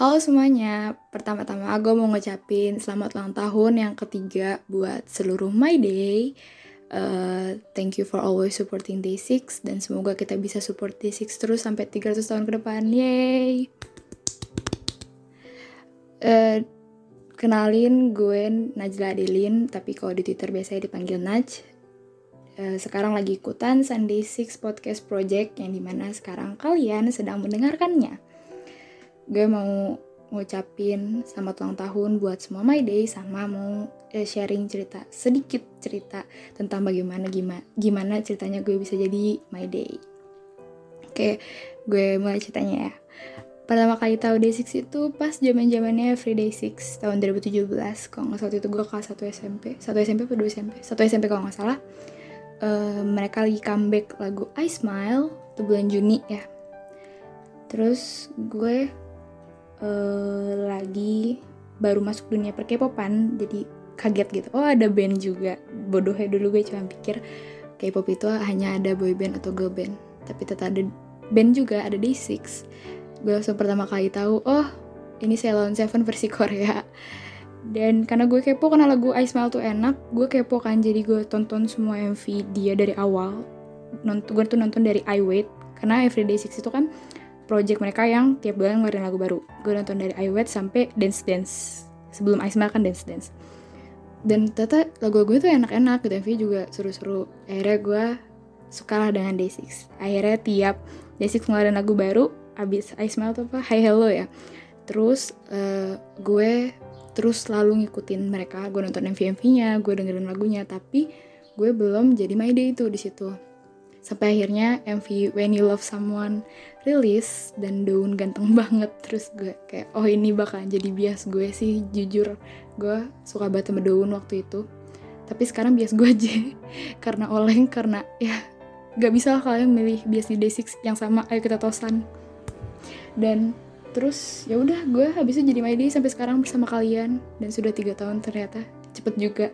Halo semuanya, pertama-tama gue mau ngucapin selamat ulang tahun yang ketiga buat seluruh My Day. Uh, thank you for always supporting Day6 dan semoga kita bisa support Day6 terus sampai 300 tahun ke depan. Yeay! Uh, kenalin gue Najla Adelin, tapi kalau di Twitter biasanya dipanggil Naj. Uh, sekarang lagi ikutan Sunday Six Podcast Project yang di mana sekarang kalian sedang mendengarkannya gue mau ngucapin selamat ulang tahun buat semua My Day sama mau eh, sharing cerita sedikit cerita tentang bagaimana gimana gimana ceritanya gue bisa jadi My Day. Oke, gue mulai ceritanya ya. Pertama kali tahu Day 6 itu pas zaman zamannya Free Day 6 tahun 2017. Kalau nggak salah itu gue kelas 1 SMP, 1 SMP atau 2 SMP, 1 SMP kalau nggak salah. Uh, mereka lagi comeback lagu I Smile itu bulan Juni ya. Terus gue uh, lagi baru masuk dunia perkepopan jadi kaget gitu. Oh ada band juga. Bodohnya dulu gue cuma pikir K-pop itu hanya ada boy band atau girl band. Tapi tetap ada band juga ada Day6 gue langsung pertama kali tahu oh ini Ceylon Seven versi Korea. Dan karena gue kepo karena lagu I Smile tuh enak gue kepo kan. Jadi gue tonton semua MV dia dari awal. Nonton gue tuh nonton dari I Wait. Karena Everyday Six itu kan project mereka yang tiap bulan ngeluarin lagu baru. Gue nonton dari I Wait sampai Dance Dance. Sebelum I Smile kan Dance Dance. Dan ternyata lagu-lagu itu enak-enak, gitu. MV juga seru-seru. Akhirnya gue suka lah dengan Day6. Akhirnya tiap Day6 ngeluarin lagu baru, abis I Smile tuh apa? Hi Hello ya. Terus uh, gue terus selalu ngikutin mereka. Gue nonton MV-MV-nya, gue dengerin lagunya. Tapi gue belum jadi my day itu di situ sampai akhirnya MV When You Love Someone rilis dan Daun ganteng banget. Terus gue kayak oh ini bakal jadi bias gue sih jujur. Gue suka banget sama Daun waktu itu. Tapi sekarang bias gue aja. Karena oleng karena ya gak bisa lah kalian milih bias di Day6 yang sama. Ayo kita tosan. Dan terus ya udah gue habisnya jadi my day sampai sekarang bersama kalian. Dan sudah tiga tahun ternyata. Cepet juga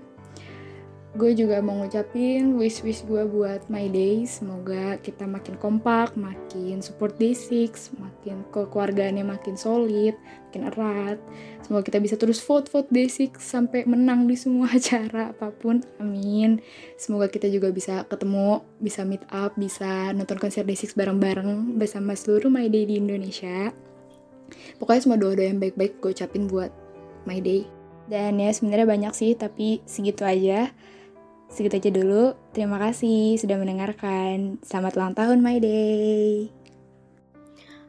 gue juga mau ngucapin wish-wish gue buat my day. Semoga kita makin kompak makin support D6 makin kekeluargaannya makin solid makin erat. Semoga kita bisa terus vote-vote D6 sampai menang di semua acara apa pun. Amin. Semoga kita juga bisa ketemu bisa meet up bisa nonton konser D6 bareng-bareng bersama seluruh my day di Indonesia. Pokoknya semua doa-doa yang baik-baik gue ucapin buat my day. Dan ya sebenarnya banyak sih tapi segitu aja Segitu aja dulu. Terima kasih sudah mendengarkan. Selamat ulang tahun My Day.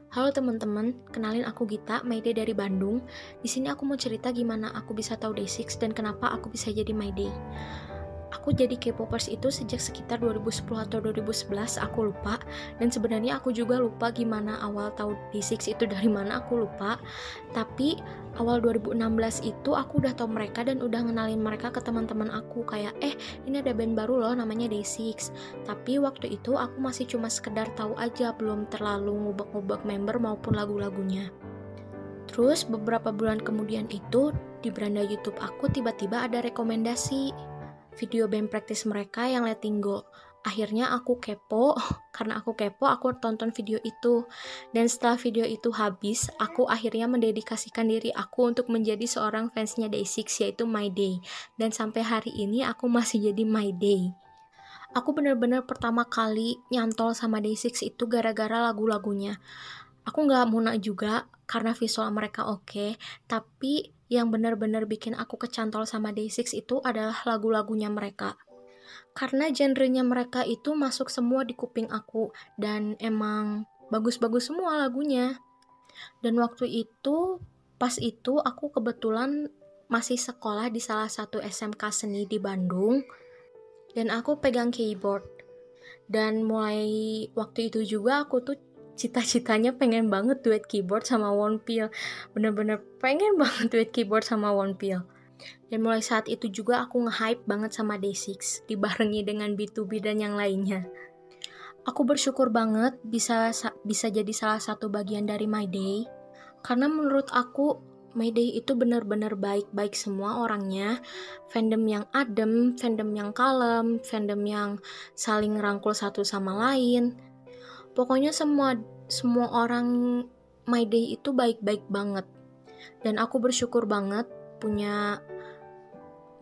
Halo teman-teman, kenalin aku Gita, My Day dari Bandung. Di sini aku mau cerita gimana aku bisa tahu Day6 dan kenapa aku bisa jadi My Day. Aku jadi K-popers itu sejak sekitar 2010 atau 2011, aku lupa. Dan sebenarnya aku juga lupa gimana awal tahu D6 itu dari mana, aku lupa. Tapi awal 2016 itu aku udah tahu mereka dan udah ngenalin mereka ke teman-teman aku kayak eh ini ada band baru loh namanya Day6 tapi waktu itu aku masih cuma sekedar tahu aja belum terlalu ngubek-ngubek member maupun lagu-lagunya terus beberapa bulan kemudian itu di beranda YouTube aku tiba-tiba ada rekomendasi video band practice mereka yang Letting Go. Akhirnya aku kepo, karena aku kepo aku tonton video itu. Dan setelah video itu habis, aku akhirnya mendedikasikan diri aku untuk menjadi seorang fansnya Day6 yaitu My Day. Dan sampai hari ini aku masih jadi My Day. Aku bener-bener pertama kali nyantol sama Day6 itu gara-gara lagu-lagunya. Aku nggak muna juga karena visual mereka oke, okay, tapi yang benar-benar bikin aku kecantol sama Day6 itu adalah lagu-lagunya mereka. Karena genrenya mereka itu masuk semua di kuping aku dan emang bagus-bagus semua lagunya. Dan waktu itu, pas itu aku kebetulan masih sekolah di salah satu SMK seni di Bandung dan aku pegang keyboard. Dan mulai waktu itu juga aku tuh cita-citanya pengen banget duet keyboard sama One Pill. Bener-bener pengen banget duet keyboard sama One Pill. Dan mulai saat itu juga aku nge-hype banget sama Day6, dibarengi dengan B2B dan yang lainnya. Aku bersyukur banget bisa bisa jadi salah satu bagian dari My Day, karena menurut aku My Day itu benar-benar baik-baik semua orangnya, fandom yang adem, fandom yang kalem, fandom yang saling rangkul satu sama lain. Pokoknya semua semua orang My Day itu baik-baik banget. Dan aku bersyukur banget punya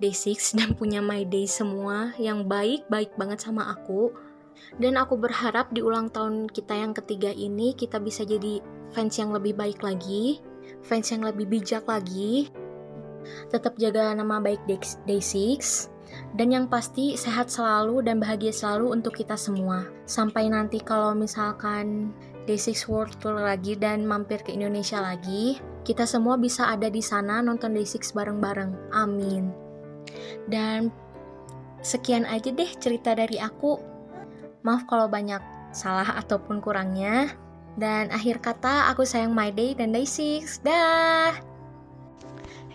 Day6 dan punya My Day semua yang baik-baik banget sama aku. Dan aku berharap di ulang tahun kita yang ketiga ini kita bisa jadi fans yang lebih baik lagi, fans yang lebih bijak lagi, tetap jaga nama baik Day6, dan yang pasti sehat selalu dan bahagia selalu untuk kita semua. Sampai nanti kalau misalkan Day6 World Tour lagi dan mampir ke Indonesia lagi, kita semua bisa ada di sana nonton Day6 bareng-bareng. Amin. Dan sekian aja deh cerita dari aku. Maaf kalau banyak salah ataupun kurangnya. Dan akhir kata, aku sayang My Day dan Day 6. Dah!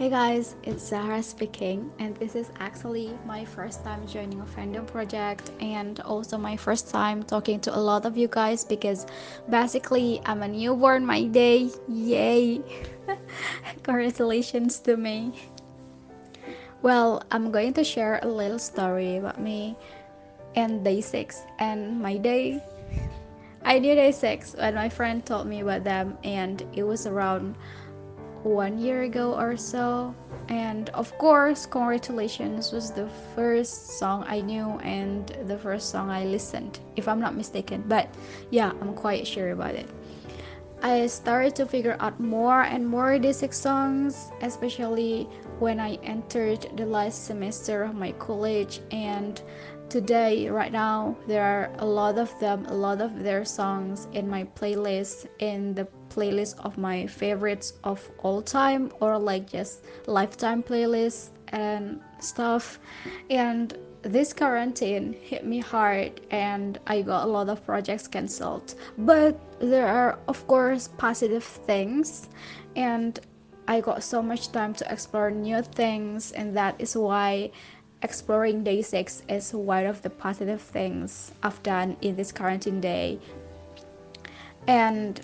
Hey guys, it's Zahra speaking, and this is actually my first time joining a fandom project, and also my first time talking to a lot of you guys because basically I'm a newborn my day. Yay! Congratulations to me. Well, I'm going to share a little story about me and day six and my day. I knew day six when my friend told me about them, and it was around one year ago or so. And of course, Congratulations was the first song I knew and the first song I listened, if I'm not mistaken. But yeah, I'm quite sure about it. I started to figure out more and more D6 songs, especially when I entered the last semester of my college. And today, right now, there are a lot of them, a lot of their songs in my playlist, in the playlist of my favorites of all time, or like just lifetime playlist and stuff. And this quarantine hit me hard and I got a lot of projects cancelled. But there are, of course, positive things, and I got so much time to explore new things, and that is why exploring day six is one of the positive things I've done in this quarantine day. And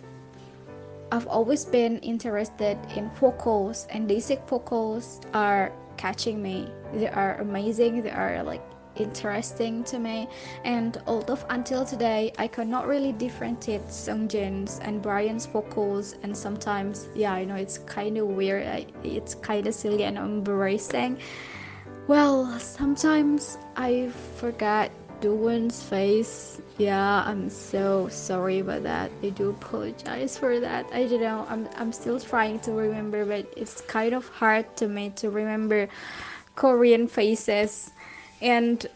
I've always been interested in vocals, and day six vocals are catching me. They are amazing. They are like interesting to me and although until today I cannot really differentiate Sungjin's and Brian's vocals and sometimes yeah I know it's kind of weird it's kind of silly and embarrassing well sometimes I forgot Doon's face. Yeah I'm so sorry about that. I do apologize for that. I don't know I'm, I'm still trying to remember but it's kind of hard to me to remember Korean faces. And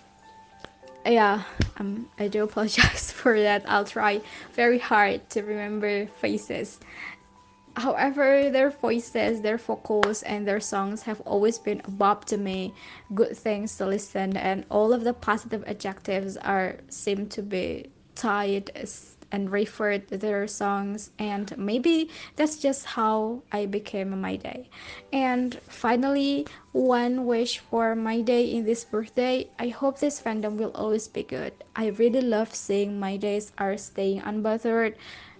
yeah um, i do apologize for that. I'll try very hard to remember faces however their voices their vocals and their songs have always been above to me good things to listen and all of the positive adjectives are seem to be tied and referred to their songs and maybe that's just how I became my day. And finally, one wish for my day in this birthday. I hope this fandom will always be good. I really love seeing my days are staying unbothered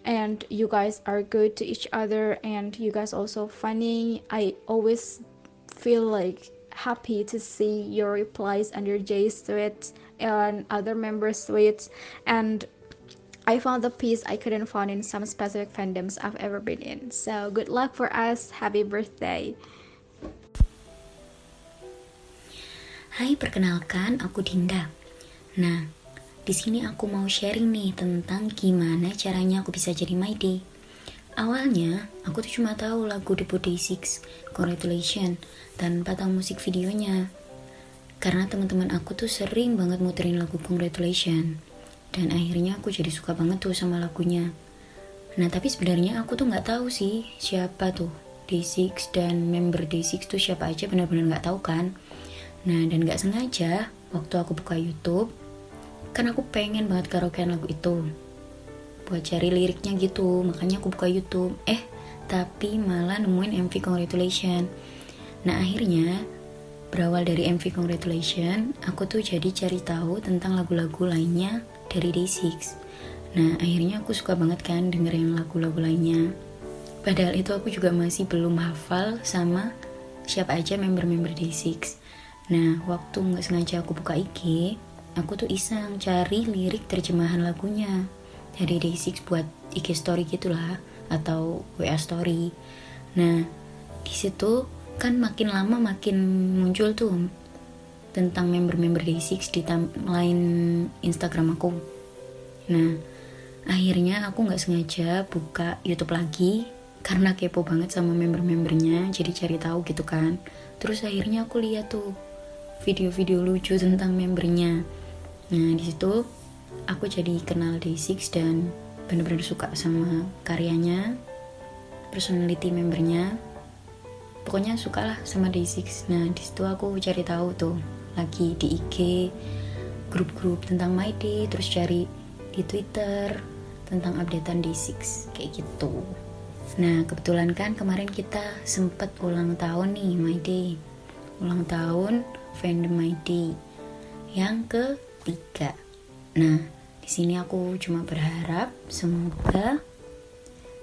and you guys are good to each other and you guys also funny. I always feel like happy to see your replies your J's tweets and other members' tweets and I found the peace I couldn't find in some specific fandoms I've ever been in. So good luck for us. Happy birthday. Hai, perkenalkan aku Dinda. Nah, di sini aku mau sharing nih tentang gimana caranya aku bisa jadi Day. Awalnya, aku tuh cuma tahu lagu The Day 6, Congratulations, tanpa tahu musik videonya. Karena teman-teman aku tuh sering banget muterin lagu Congratulations dan akhirnya aku jadi suka banget tuh sama lagunya nah tapi sebenarnya aku tuh nggak tahu sih siapa tuh D6 dan member D6 tuh siapa aja benar-benar nggak tahu kan nah dan nggak sengaja waktu aku buka YouTube kan aku pengen banget karaokean lagu itu. Buat cari liriknya gitu makanya aku buka YouTube. Eh tapi malah nemuin MV Congratulation. Nah akhirnya berawal dari MV Congratulation aku tuh jadi cari tahu tentang lagu-lagu lainnya dari Day6 nah akhirnya aku suka banget kan dengerin lagu-lagu lainnya. Padahal itu aku juga masih belum hafal sama siapa aja member-member Day6 nah waktu nggak sengaja aku buka IG aku tuh iseng cari lirik terjemahan lagunya. Dari Day6 buat IG story gitulah atau WA story. Nah di situ kan makin lama makin muncul tuh tentang member-member Day6 di timeline Instagram aku. Nah akhirnya aku nggak sengaja buka YouTube lagi karena kepo banget sama member-membernya jadi cari tahu gitu kan. Terus akhirnya aku lihat tuh video-video lucu tentang membernya Nah di situ aku jadi kenal Day6 dan bener-bener suka sama karyanya, personality membernya. Pokoknya suka lah sama Day6. Nah di situ aku cari tahu tuh lagi di IG grup-grup tentang My terus cari di Twitter tentang updatean Day6 kayak gitu. Nah kebetulan kan kemarin kita sempet ulang tahun nih My ulang tahun fandom My yang ke tiga. Nah, di sini aku cuma berharap semoga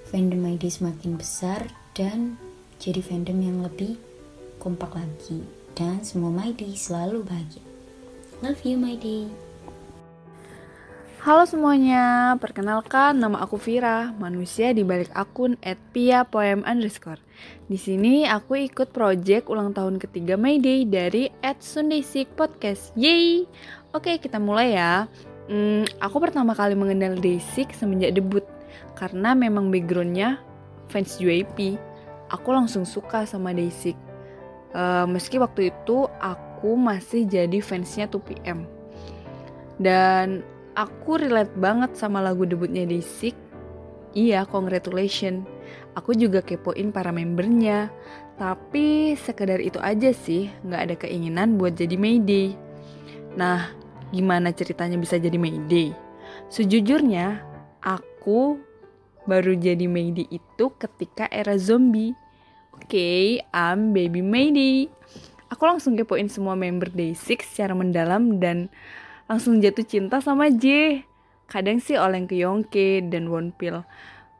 fandom ID semakin besar dan jadi fandom yang lebih kompak lagi dan semua Maidi selalu bahagia. Love you Maidi. Halo semuanya, perkenalkan nama aku Vira, manusia di balik akun @pia_poem. Di sini aku ikut project ulang tahun ketiga Mayday dari @sundaysik podcast. Yeay! Oke, kita mulai ya. Hmm, aku pertama kali mengenal Day6 semenjak debut karena memang backgroundnya fans JYP. Aku langsung suka sama Day6. Uh, meski waktu itu aku masih jadi fansnya 2PM. Dan aku relate banget sama lagu debutnya Day6. Iya, congratulations. Aku juga kepoin para membernya. Tapi sekedar itu aja sih, nggak ada keinginan buat jadi Mayday. Nah, gimana ceritanya bisa jadi Mayday? Sejujurnya, aku baru jadi Mayday itu ketika era zombie. Oke, okay, I'm baby Mayday. Aku langsung kepoin semua member Day6 secara mendalam dan langsung jatuh cinta sama J. Kadang sih oleng ke Yongke dan Wonpil.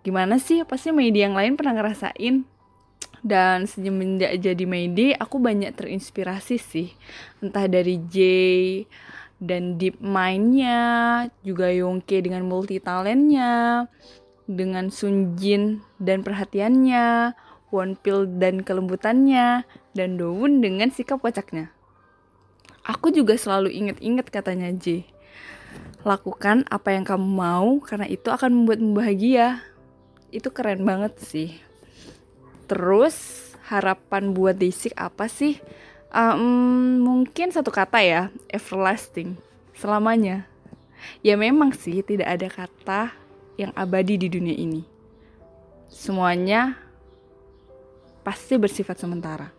Gimana sih? Pasti Mayday yang lain pernah ngerasain. Dan semenjak jadi Mayday, aku banyak terinspirasi sih. Entah dari J, dan deep mindnya juga Yongke dengan multi talentnya dengan Sunjin dan perhatiannya Wonpil dan kelembutannya dan Dowon dengan sikap kocaknya aku juga selalu inget-inget katanya J. Lakukan apa yang kamu mau karena itu akan membuatmu bahagia. Itu keren banget sih terus harapan buat Desik apa sih Um, mungkin satu kata ya, everlasting, selamanya. Ya memang sih tidak ada kata yang abadi di dunia ini. Semuanya pasti bersifat sementara.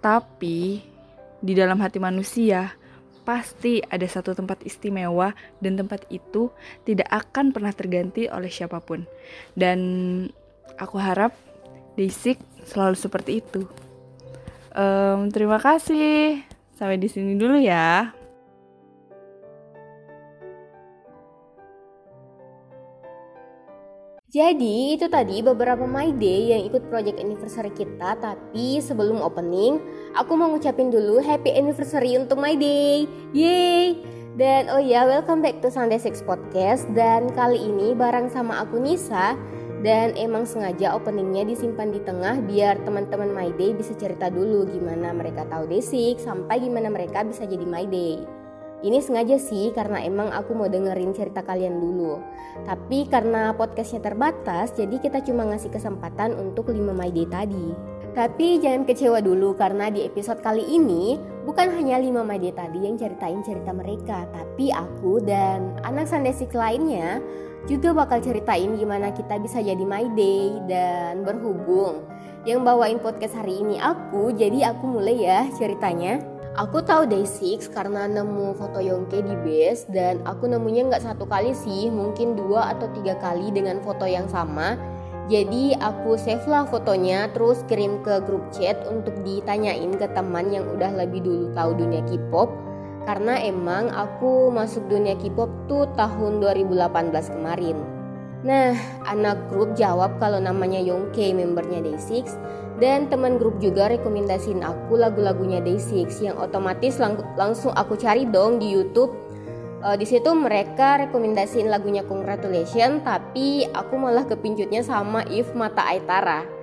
Tapi di dalam hati manusia pasti ada satu tempat istimewa dan tempat itu tidak akan pernah terganti oleh siapa pun. Dan aku harap Desik selalu seperti itu. Um, terima kasih. Sampai di sini dulu ya. Jadi itu tadi beberapa My Day yang ikut project anniversary kita Tapi sebelum opening aku mau ngucapin dulu happy anniversary untuk My Day Yeay Dan oh ya welcome back to Sunday Six Podcast Dan kali ini bareng sama aku Nisa dan emang sengaja openingnya disimpan di tengah biar teman-teman My Day bisa cerita dulu gimana mereka tahu Desik sampai gimana mereka bisa jadi My Day. Ini sengaja sih karena emang aku mau dengerin cerita kalian dulu. Tapi karena podcastnya terbatas jadi kita cuma ngasih kesempatan untuk 5 My Day tadi. Tapi jangan kecewa dulu karena di episode kali ini bukan hanya 5 My Day tadi yang ceritain cerita mereka, tapi aku dan anak Sandesik lainnya juga bakal ceritain gimana kita bisa jadi My Day dan berhubung. Yang bawain podcast hari ini aku, jadi aku mulai ya ceritanya. Aku tahu Day6 karena nemu foto Yongke di base dan aku nemunya nggak satu kali sih, mungkin dua atau tiga kali dengan foto yang sama jadi aku save lah fotonya terus kirim ke grup chat untuk ditanyain ke teman yang udah lebih dulu tahu dunia K-pop karena emang aku masuk dunia K-pop tuh tahun 2018 kemarin. Nah, anak grup jawab kalau namanya Yongke membernya Day6 dan teman grup juga rekomendasiin aku lagu-lagunya Day6 yang otomatis lang langsung aku cari dong di YouTube. Uh, di situ mereka rekomendasiin lagunya Congratulations tapi aku malah kepincutnya sama If Mata Aitara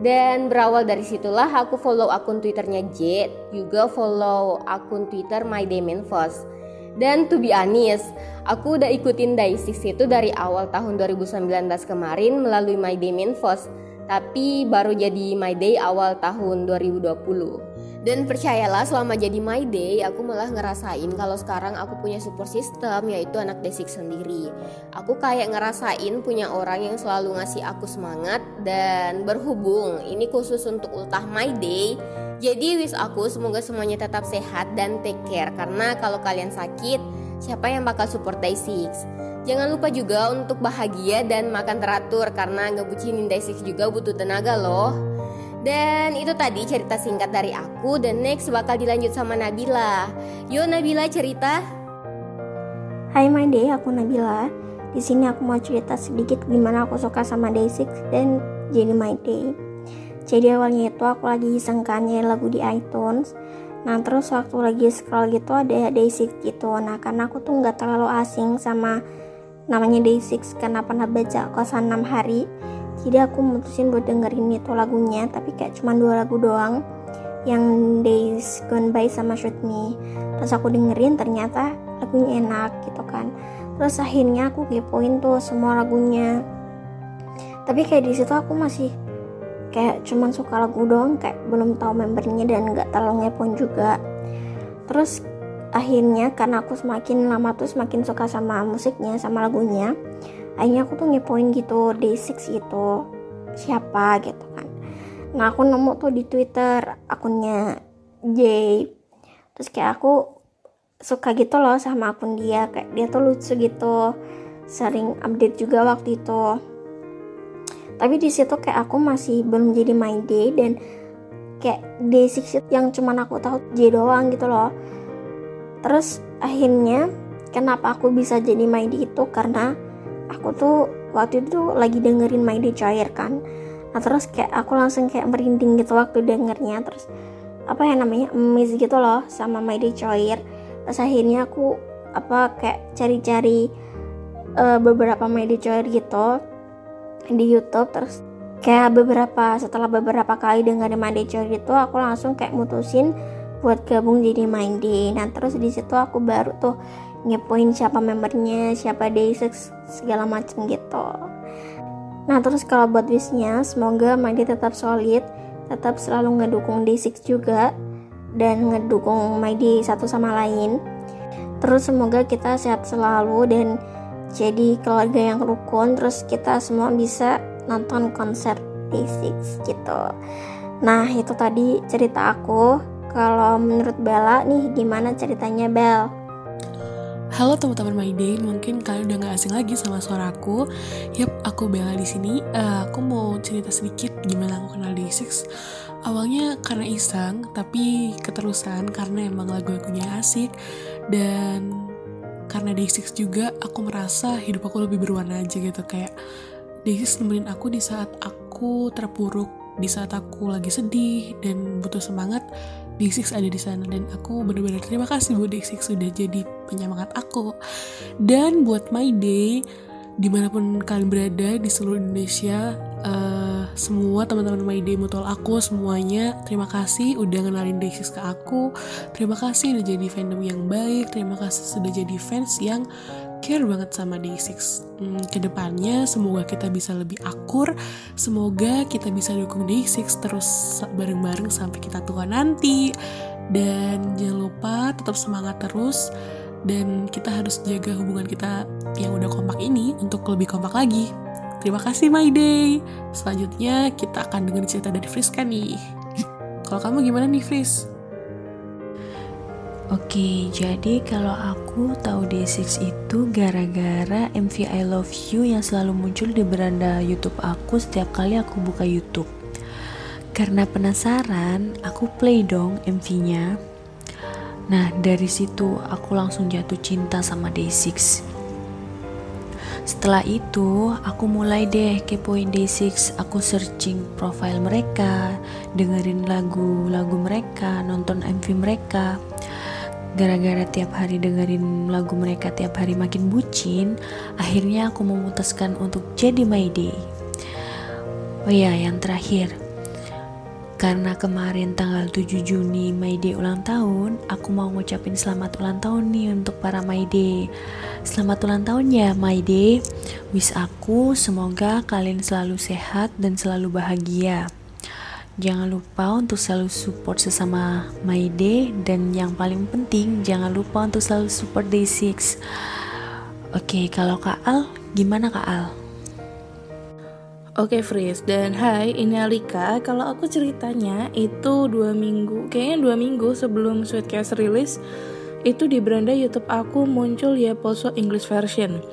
dan berawal dari situlah aku follow akun twitternya Jet juga follow akun twitter My Damon Foss dan to be honest aku udah ikutin Day6 itu dari awal tahun 2019 kemarin melalui My Damon Foss tapi baru jadi My Day awal tahun 2020 dan percayalah selama jadi my day aku malah ngerasain kalau sekarang aku punya support system yaitu anak desik sendiri. Aku kayak ngerasain punya orang yang selalu ngasih aku semangat dan berhubung ini khusus untuk ultah my day. Jadi wish aku semoga semuanya tetap sehat dan take care karena kalau kalian sakit siapa yang bakal support Day6? Jangan lupa juga untuk bahagia dan makan teratur karena ngebucinin Day6 juga butuh tenaga loh. Dan itu tadi cerita singkat dari aku dan next bakal dilanjut sama Nabila. Yuk Nabila cerita. Hai day, aku Nabila. Di sini aku mau cerita sedikit gimana aku suka sama Day6 dan jadi my day. Jadi awalnya itu aku lagi iseng kan lagu di iTunes. Nah terus waktu lagi scroll gitu ada Day6 gitu. Nah karena aku tuh nggak terlalu asing sama namanya Day6 karena pernah baca kosan 6 hari jadi aku mutusin buat dengerin itu lagunya tapi kayak cuma dua lagu doang. Yang Days Gone By sama Shoot Me. Terus aku dengerin ternyata lagunya enak gitu kan. Terus akhirnya aku kepoin tuh semua lagunya. Tapi kayak di situ aku masih kayak cuma suka lagu doang kayak belum tahu membernya dan nggak terlalu ngepoin juga. Terus akhirnya karena aku semakin lama tuh semakin suka sama musiknya sama lagunya akhirnya aku tuh ngepoin gitu D6 itu siapa gitu kan. Nah aku nemu tuh di Twitter akunnya J. Terus kayak aku suka gitu loh sama akun dia kayak dia tuh lucu gitu sering update juga waktu itu. Tapi di situ kayak aku masih belum jadi my day dan kayak D6 yang cuman aku tahu J doang gitu loh terus akhirnya kenapa aku bisa jadi day itu? Karena aku tuh waktu itu lagi dengerin Day Cair kan. Nah terus kayak aku langsung kayak merinding gitu waktu dengernya. Terus apa ya namanya miss gitu loh sama Day Cair. Terus akhirnya aku apa kayak cari-cari uh, beberapa Day Cair gitu di YouTube. Terus kayak beberapa setelah beberapa kali dengerin Day Cair itu aku langsung kayak mutusin buat gabung jadi My Day nah terus di situ aku baru tuh ngepoin siapa membernya siapa day6 segala macem gitu. Nah terus kalau buat wishnya semoga Madi tetap solid tetap selalu ngedukung day6 juga dan ngedukung Maidi satu sama lain. Terus semoga kita sehat selalu dan jadi keluarga yang rukun terus kita semua bisa nonton konser day6 gitu. Nah itu tadi cerita aku kalau menurut Bella nih gimana ceritanya Bel? Halo teman-teman My Day, mungkin kalian udah gak asing lagi sama suaraku. Yap, aku Bella di sini. Uh, aku mau cerita sedikit gimana aku kenal Day6. Awalnya karena iseng, tapi keterusan karena emang lagu-lagunya asik dan karena Day6 juga aku merasa hidup aku lebih berwarna aja gitu kayak Day6 nemenin aku di saat aku terpuruk, di saat aku lagi sedih dan butuh semangat D6 ada di sana dan aku benar-benar terima kasih buat D6 sudah jadi penyemangat aku. Dan buat my day di mana pun kalian berada di seluruh Indonesia uh, semua teman-teman My Day Mutual aku semuanya terima kasih udah ngenalin Day6 ke aku. Terima kasih udah jadi fandom yang baik. Terima kasih sudah jadi fans yang care banget sama Day6 hmm, ke depannya semoga kita bisa lebih akur semoga kita bisa dukung Day6 terus bareng-bareng sampai kita tua nanti dan jangan lupa tetap semangat terus dan kita harus jaga hubungan kita yang udah kompak ini untuk lebih kompak lagi. Terima kasih My Day. Selanjutnya kita akan dengar cerita dari Friska nih. Kalau kamu gimana nih Fris? Oke, jadi kalau aku tahu D6 itu gara-gara MV I Love You yang selalu muncul di beranda YouTube aku setiap kali aku buka YouTube. Karena penasaran, aku play dong MV-nya Nah, dari situ aku langsung jatuh cinta sama Day6. Setelah itu, aku mulai deh kepoin Day6, aku searching profile mereka, dengerin lagu-lagu mereka, nonton MV mereka. Gara-gara tiap hari dengerin lagu mereka tiap hari makin bucin, akhirnya aku memutuskan untuk jadi My Day. Oh ya, yang terakhir, karena kemarin tanggal 7 Juni My Day ulang tahun, aku mau ngucapin selamat ulang tahun nih untuk para My Day. Selamat ulang tahun ya My Day. Wish aku semoga kalian selalu sehat dan selalu bahagia. Jangan lupa untuk selalu support sesama My Day. Dan yang paling penting jangan lupa untuk selalu support Day6. Oke, kalau Kak Al, gimana Kak Al? Oke Fris. Dan hai ini Alika. Kalau aku ceritanya itu dua minggu Kayaknya dua minggu sebelum Sweetcast rilis Itu di beranda Youtube aku muncul ya Poso English version.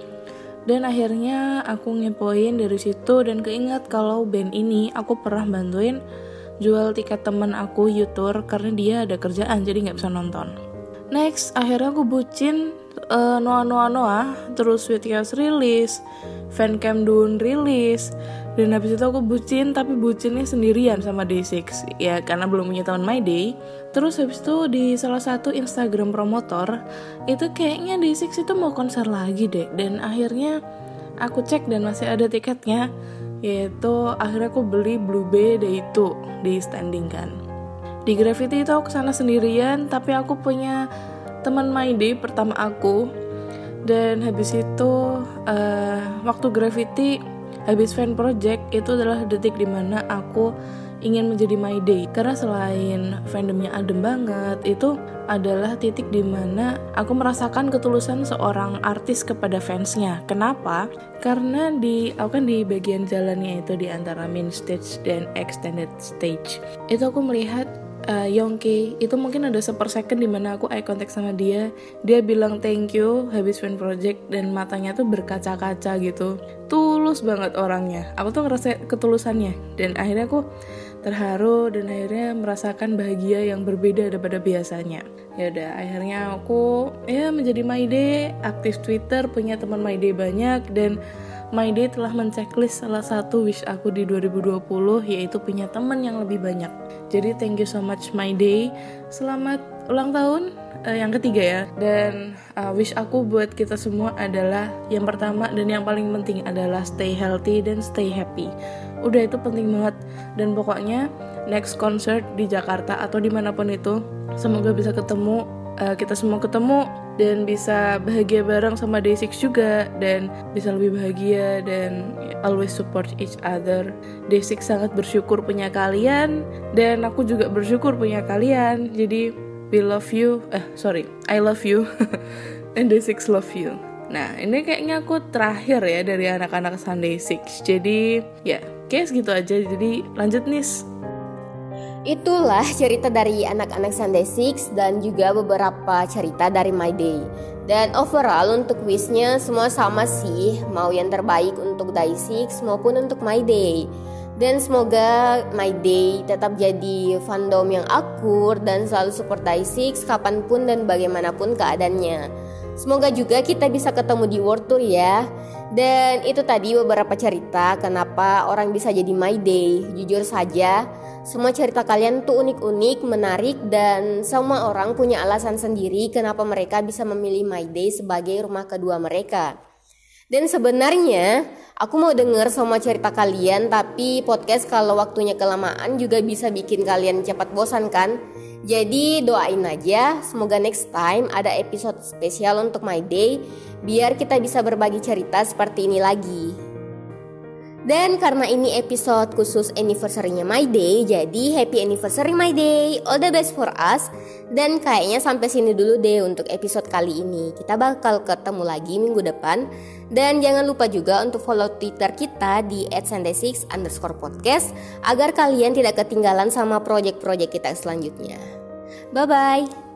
Dan akhirnya aku ngepoin dari situ. Dan keinget kalau band ini aku pernah bantuin Jual tiket temen aku Youtuber Karena dia ada kerjaan jadi nggak bisa nonton. Next akhirnya aku bucin uh, Noah Noah Noah Terus Sweetcast rilis Fancam Dun rilis dan habis itu aku bucin tapi bucinnya sendirian sama Day6 ya karena belum punya teman My Day. Terus habis itu di salah satu Instagram promotor itu kayaknya Day6 itu mau konser lagi deh dan akhirnya aku cek dan masih ada tiketnya yaitu akhirnya aku beli Blue Bay Day itu di standing kan. Di Gravity itu aku ke sana sendirian tapi aku punya teman My Day pertama aku. Dan habis itu uh, waktu Gravity habis fan project itu adalah detik di mana aku ingin menjadi my day. Karena selain fandomnya adem banget itu adalah titik di mana aku merasakan ketulusan seorang artis kepada fansnya. Kenapa? Karena di aku kan di bagian jalannya itu di antara main stage dan extended stage. Itu aku melihat uh, Yongki itu mungkin ada sepersecond di mana aku eye contact sama dia. Dia bilang thank you habis fan project dan matanya tuh berkaca-kaca gitu. Tulus banget orangnya. Aku tuh ngerasa ketulusannya. Dan akhirnya aku terharu dan akhirnya merasakan bahagia yang berbeda daripada biasanya ya udah akhirnya aku ya menjadi day aktif Twitter punya teman day banyak dan Day telah menceklis salah satu wish aku di 2020 yaitu punya teman yang lebih banyak. Jadi thank you so much Day. Selamat ulang tahun uh, yang ketiga ya. Dan uh, wish aku buat kita semua adalah yang pertama dan yang paling penting adalah stay healthy dan stay happy. Udah itu penting banget dan pokoknya next concert di Jakarta atau di mana pun itu semoga bisa ketemu uh, kita semua ketemu dan bisa bahagia bareng sama Day6 juga dan bisa lebih bahagia dan always support each other. Day6 sangat bersyukur punya kalian dan aku juga bersyukur punya kalian. Jadi we love you. Eh sorry, I love you and Day6 love you. Nah, ini kayaknya aku terakhir ya dari anak-anak Sunday Six. Jadi, ya, kayak segitu aja. Jadi, lanjut nih Itulah cerita dari anak-anak Sunday Six dan juga beberapa cerita dari My Day. Dan overall untuk wishnya semua sama sih, mau yang terbaik untuk Day Six maupun untuk My Day. Dan semoga My Day tetap jadi fandom yang akur dan selalu support Day Six kapan pun dan bagaimanapun keadaannya. Semoga juga kita bisa ketemu di World Tour ya. Dan itu tadi beberapa cerita kenapa orang bisa jadi My Day. Jujur saja, semua cerita kalian tuh unik-unik, menarik, dan semua orang punya alasan sendiri kenapa mereka bisa memilih My Day sebagai rumah kedua mereka. Dan sebenarnya aku mau denger semua cerita kalian tapi podcast kalau waktunya kelamaan juga bisa bikin kalian cepat bosan kan? Jadi doain aja semoga next time ada episode spesial untuk My Day biar kita bisa berbagi cerita seperti ini lagi. Dan karena ini episode khusus anniversary-nya My Day, jadi happy anniversary My Day. All the best for us. Dan kayaknya sampai sini dulu deh untuk episode kali ini. Kita bakal ketemu lagi minggu depan. Dan jangan lupa juga untuk follow Twitter kita di @sunday6 underscore podcast agar kalian tidak ketinggalan sama project-project kita selanjutnya. Bye-bye.